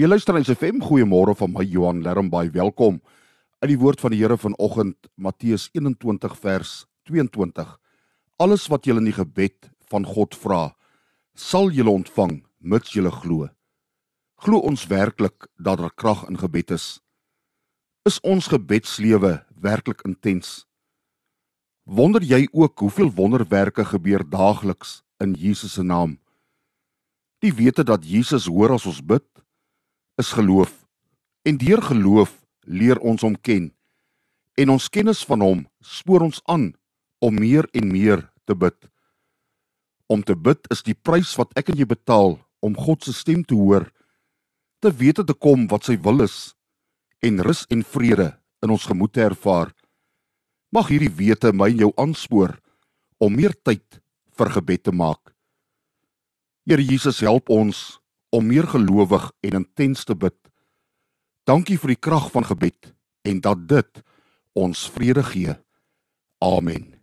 Jy luister na SFM. Goeiemôre van my Johan Lermbaai. Welkom uit die woord van die Here vanoggend Matteus 21 vers 22. Alles wat julle in die gebed van God vra, sal julle ontvang mits julle glo. Glo ons werklik dat daar krag in gebed is? Is ons gebedslewe werklik intens? Wonder jy ook hoeveel wonderwerke gebeur daagliks in Jesus se naam? Die wete dat Jesus hoor as ons bid, is geloof. En deur geloof leer ons hom ken. En ons kennis van hom spoor ons aan om meer en meer te bid. Om te bid is die prys wat ek en jy betaal om God se stem te hoor, te weet te kom wat sy wil is en rus en vrede in ons gemoed te ervaar. Mag hierdie wete my en jou aanspoor om meer tyd vir gebed te maak. Here Jesus, help ons om meer gelowig en intens te bid. Dankie vir die krag van gebed en dat dit ons vrede gee. Amen.